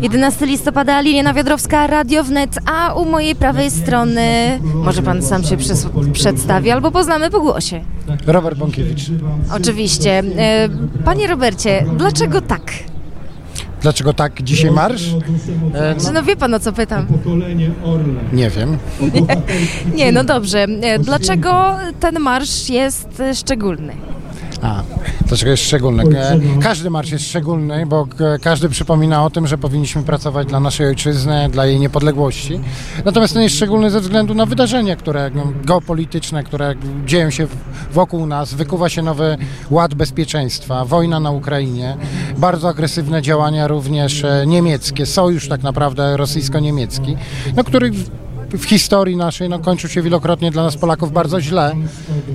11 listopada, Liliana Wiodrowska, Radio Wnet, a u mojej prawej strony może pan sam się przedstawi albo poznamy po głosie. Robert Bąkiewicz. Oczywiście. E, Panie Robercie, dlaczego tak? Dlaczego tak dzisiaj marsz? E, Czy no wie pan o co pytam? nie wiem. Nie, no dobrze. E, Dlaczego ten marsz jest szczególny? A, dlaczego jest szczególny? E, Każdy marsz jest szczególny, bo każdy przypomina o tym, że powinniśmy pracować dla naszej ojczyzny, dla jej niepodległości. Natomiast ten jest szczególny ze względu na wydarzenia, które no, geopolityczne, które dzieją się wokół nas. Wykuwa się nowy ład bezpieczeństwa, wojna na Ukrainie, bardzo agresywne działania również e, niemieckie, sojusz tak naprawdę rosyjsko-niemiecki, no, który w- historii naszej no, kończył się wielokrotnie dla nas Polaków bardzo źle.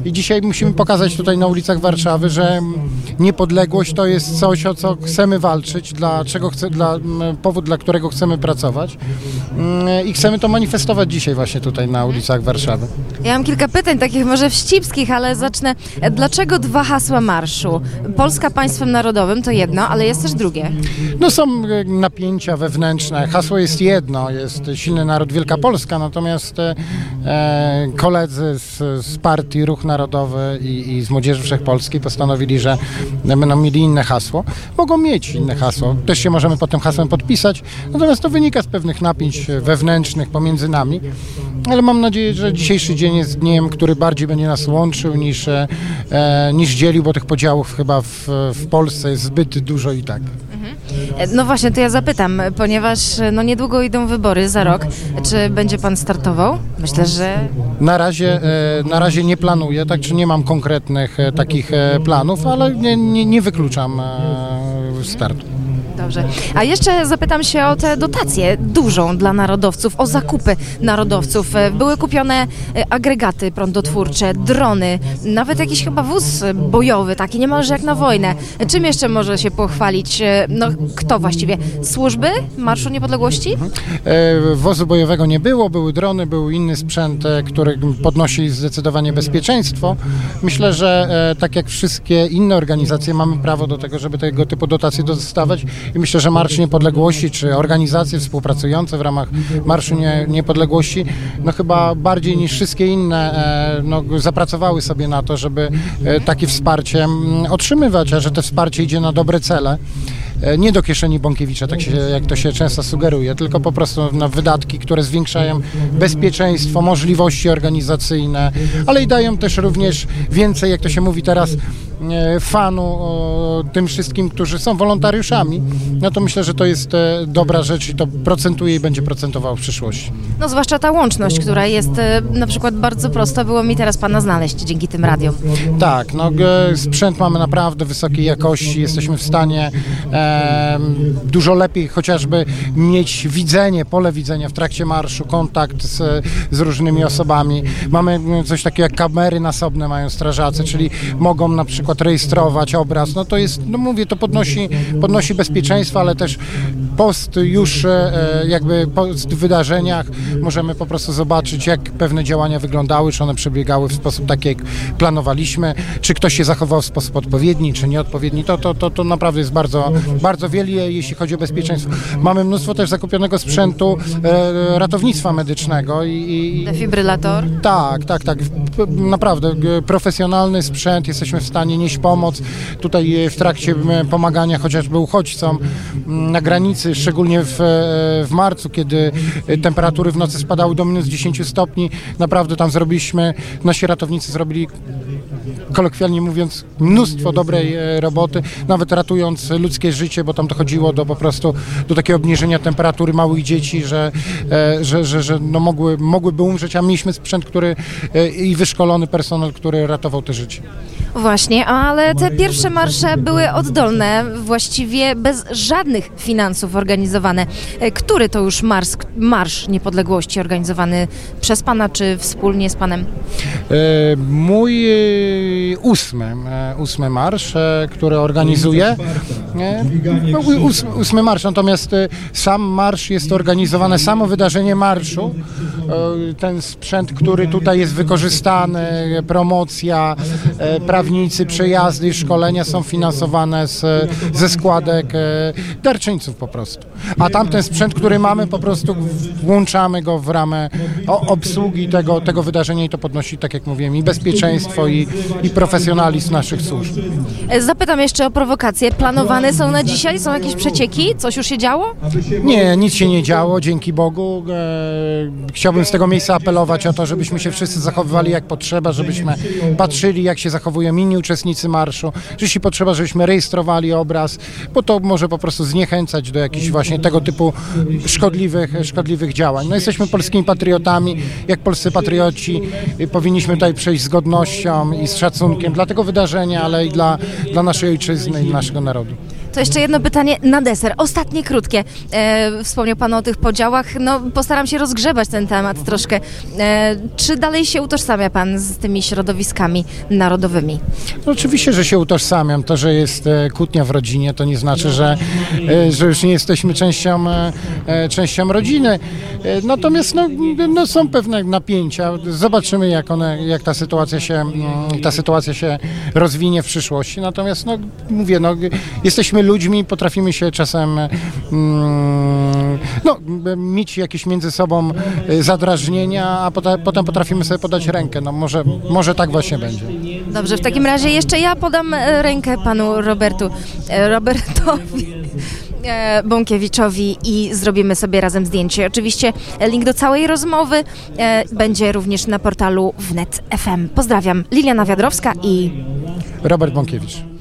I dzisiaj musimy pokazać tutaj na ulicach Warszawy, że niepodległość to jest coś, o co chcemy walczyć, dla czego chce, dla, powód, dla którego chcemy pracować. Mm, I chcemy to manifestować dzisiaj właśnie tutaj na ulicach Warszawy. Ja mam kilka pytań, takich może wścibskich, ale zacznę. Dlaczego dwa hasła marszu? Polska państwem narodowym to jedno, ale jest też drugie. No są e, napięcia wewnętrzne. Hasło jest jedno, jest silny naród Wielka Polska, natomiast e, e, koledzy z, z partii Ruch Narodowy i, i z Młodzieży Wszechpolskiej postanowili, że będą mieli inne hasło. Mogą mieć inne hasło. Też się możemy pod tym hasłem podpisać, natomiast to wynika z pewnych napięć wewnętrznych pomiędzy nami. Ale mam nadzieję, że dzisiejszy dzień jest dniem, który bardziej będzie nas łączył niż, e, niż dzielił, bo tych podziałów chyba w, w Polsce jest zbyt dużo i tak. E, No właśnie, to ja zapytam, ponieważ no niedługo idą wybory za rok. Czy będzie pan startował? Myślę, że Na razie, e, na razie nie planuję, tak czy nie mam konkretnych e, takich e, planów, ale nie, nie, nie wykluczam startu. Dobrze. A jeszcze zapytam się o tę dotację dużą dla narodowców, o zakupy narodowców. E, Były kupione e, agregaty prądotwórcze, drony, nawet jakiś chyba wóz bojowy, taki niemalże jak na wojnę. Czym jeszcze może się pochwalić? e, No kto właściwie? Służby Marszu Niepodległości? E, Wozu bojowego nie było, były drony, był inny sprzęt, który podnosi zdecydowanie bezpieczeństwo. Myślę, że tak jak wszystkie inne organizacje mamy prawo do tego, żeby tego typu dotacje dostawać i myślę, że Marsz Niepodległości czy organizacje współpracujące w ramach Marszu Nie- Niepodległości no chyba bardziej niż wszystkie inne e, no, zapracowały sobie na to, żeby e, takie wsparcie mm, otrzymywać, a że to wsparcie idzie na dobre cele. E, nie do kieszeni Bąkiewicza, tak się, jak to się często sugeruje, tylko po prostu na wydatki, które zwiększają bezpieczeństwo, możliwości organizacyjne, ale i dają też również więcej, jak to się mówi teraz, fanu o, tym wszystkim, którzy są wolontariuszami. No to myślę, że to jest e, dobra rzecz i to procentuje i będzie procentowało w przyszłości. No zwłaszcza ta łączność, która jest e, na przykład bardzo prosta. Było mi teraz pana znaleźć dzięki tym radiom. Tak, no e, sprzęt mamy naprawdę wysokiej jakości, jesteśmy w stanie e, dużo lepiej chociażby mieć widzenie, pole widzenia w trakcie marszu, kontakt z, z różnymi osobami. Mamy coś takiego jak kamery nasobne mają strażacy, czyli mogą na przykład rejestrować obraz. No to jest, no mówię, to podnosi, podnosi bezpieczeństwo, ale też post już e, jakby po wydarzeniach możemy po prostu zobaczyć, jak pewne działania wyglądały, czy one przebiegały w sposób taki, jak planowaliśmy, czy ktoś się zachował w sposób odpowiedni, czy nieodpowiedni. To, to, to, to naprawdę jest bardzo, bardzo wiele, jeśli chodzi o bezpieczeństwo. Mamy mnóstwo też zakupionego sprzętu e, ratownictwa medycznego i, i, Defibrylator. tak, tak, tak. Naprawdę profesjonalny sprzęt, jesteśmy w stanie nieść pomoc. Tutaj e, w trakcie pomagania chociażby uchodźcom na granicy, szczególnie w, e, w marcu, kiedy e, temperatury w nocy spadały do minus 10 stopni. Naprawdę tam zrobiliśmy, nasi ratownicy zrobili kolokwialnie mówiąc, mnóstwo dobrej e, roboty, nawet ratując ludzkie życie, bo tam dochodziło do po prostu do takiego obniżenia temperatury małych dzieci, że, e, że, że, że no mogły, mogłyby umrzeć, a mieliśmy sprzęt, który e, i wyszkolony personel, który ratował te życie. Właśnie, ale te pierwsze marsze były oddolne, właściwie bez żadnych finansów organizowane. Który to już marsz, marsz niepodległości organizowany przez pana czy wspólnie z panem? E, Mój e, ósmy, e, ósmy marsz, który organizuję, no, ósmy marsz, natomiast e, sam marsz jest organizowane, samo wydarzenie marszu, e, ten sprzęt, który tutaj jest wykorzystany, promocja, e, prawnicy, przejazdy, szkolenia są finansowane z, ze składek darczyńców po prostu. A tamten sprzęt, który mamy, po prostu włączamy go w ramę obsługi tego, tego wydarzenia i to podnosi, tak jak mówiłem, i bezpieczeństwo, i, i profesjonalizm naszych służb. E, Zapytam jeszcze o prowokacje. Planowane są na dzisiaj? Są jakieś przecieki? Coś już się działo? Nie, nic się nie działo, dzięki Bogu. E, chciałbym z tego miejsca apelować o to, żebyśmy się wszyscy zachowywali jak potrzeba, żebyśmy patrzyli, jak się zachowują inni uczestnicy marszu, jeśli potrzeba, żebyśmy rejestrowali obraz, bo to może po prostu zniechęcać do jakichś właśnie tego typu szkodliwych, szkodliwych działań. No jesteśmy polskimi patriotami, jak polscy patrioci y, powinniśmy tutaj przejść z godnością i z szacunkiem dla tego wydarzenia, ale i dla, dla naszej ojczyzny i naszego narodu. To jeszcze jedno pytanie na deser. Ostatnie, krótkie. E, wspomniał Pan o tych podziałach. No, postaram się rozgrzebać ten temat troszkę. E, czy dalej się utożsamia Pan z tymi środowiskami narodowymi? No oczywiście, że się utożsamiam. To, że jest e, kłótnia w rodzinie, to nie znaczy, że, e, że już nie jesteśmy częścią, e, częścią rodziny. Natomiast no, no, są pewne napięcia. Zobaczymy, jak, one, jak ta, sytuacja się, ta sytuacja się rozwinie w przyszłości. Natomiast no, mówię, no, jesteśmy ludźmi, potrafimy się czasem mm, no, mieć jakieś między sobą e, zadrażnienia, a potem, potem potrafimy sobie podać rękę. No, może, może tak właśnie będzie. Dobrze, w takim razie jeszcze ja podam e, rękę Panu Robertu, e, Robertowi. e, Bąkiewiczowi i zrobimy sobie razem zdjęcie. Oczywiście link do całej rozmowy będzie również na portalu wnet FM. Pozdrawiam, Liliana Wiadrowska i Robert Bąkiewicz.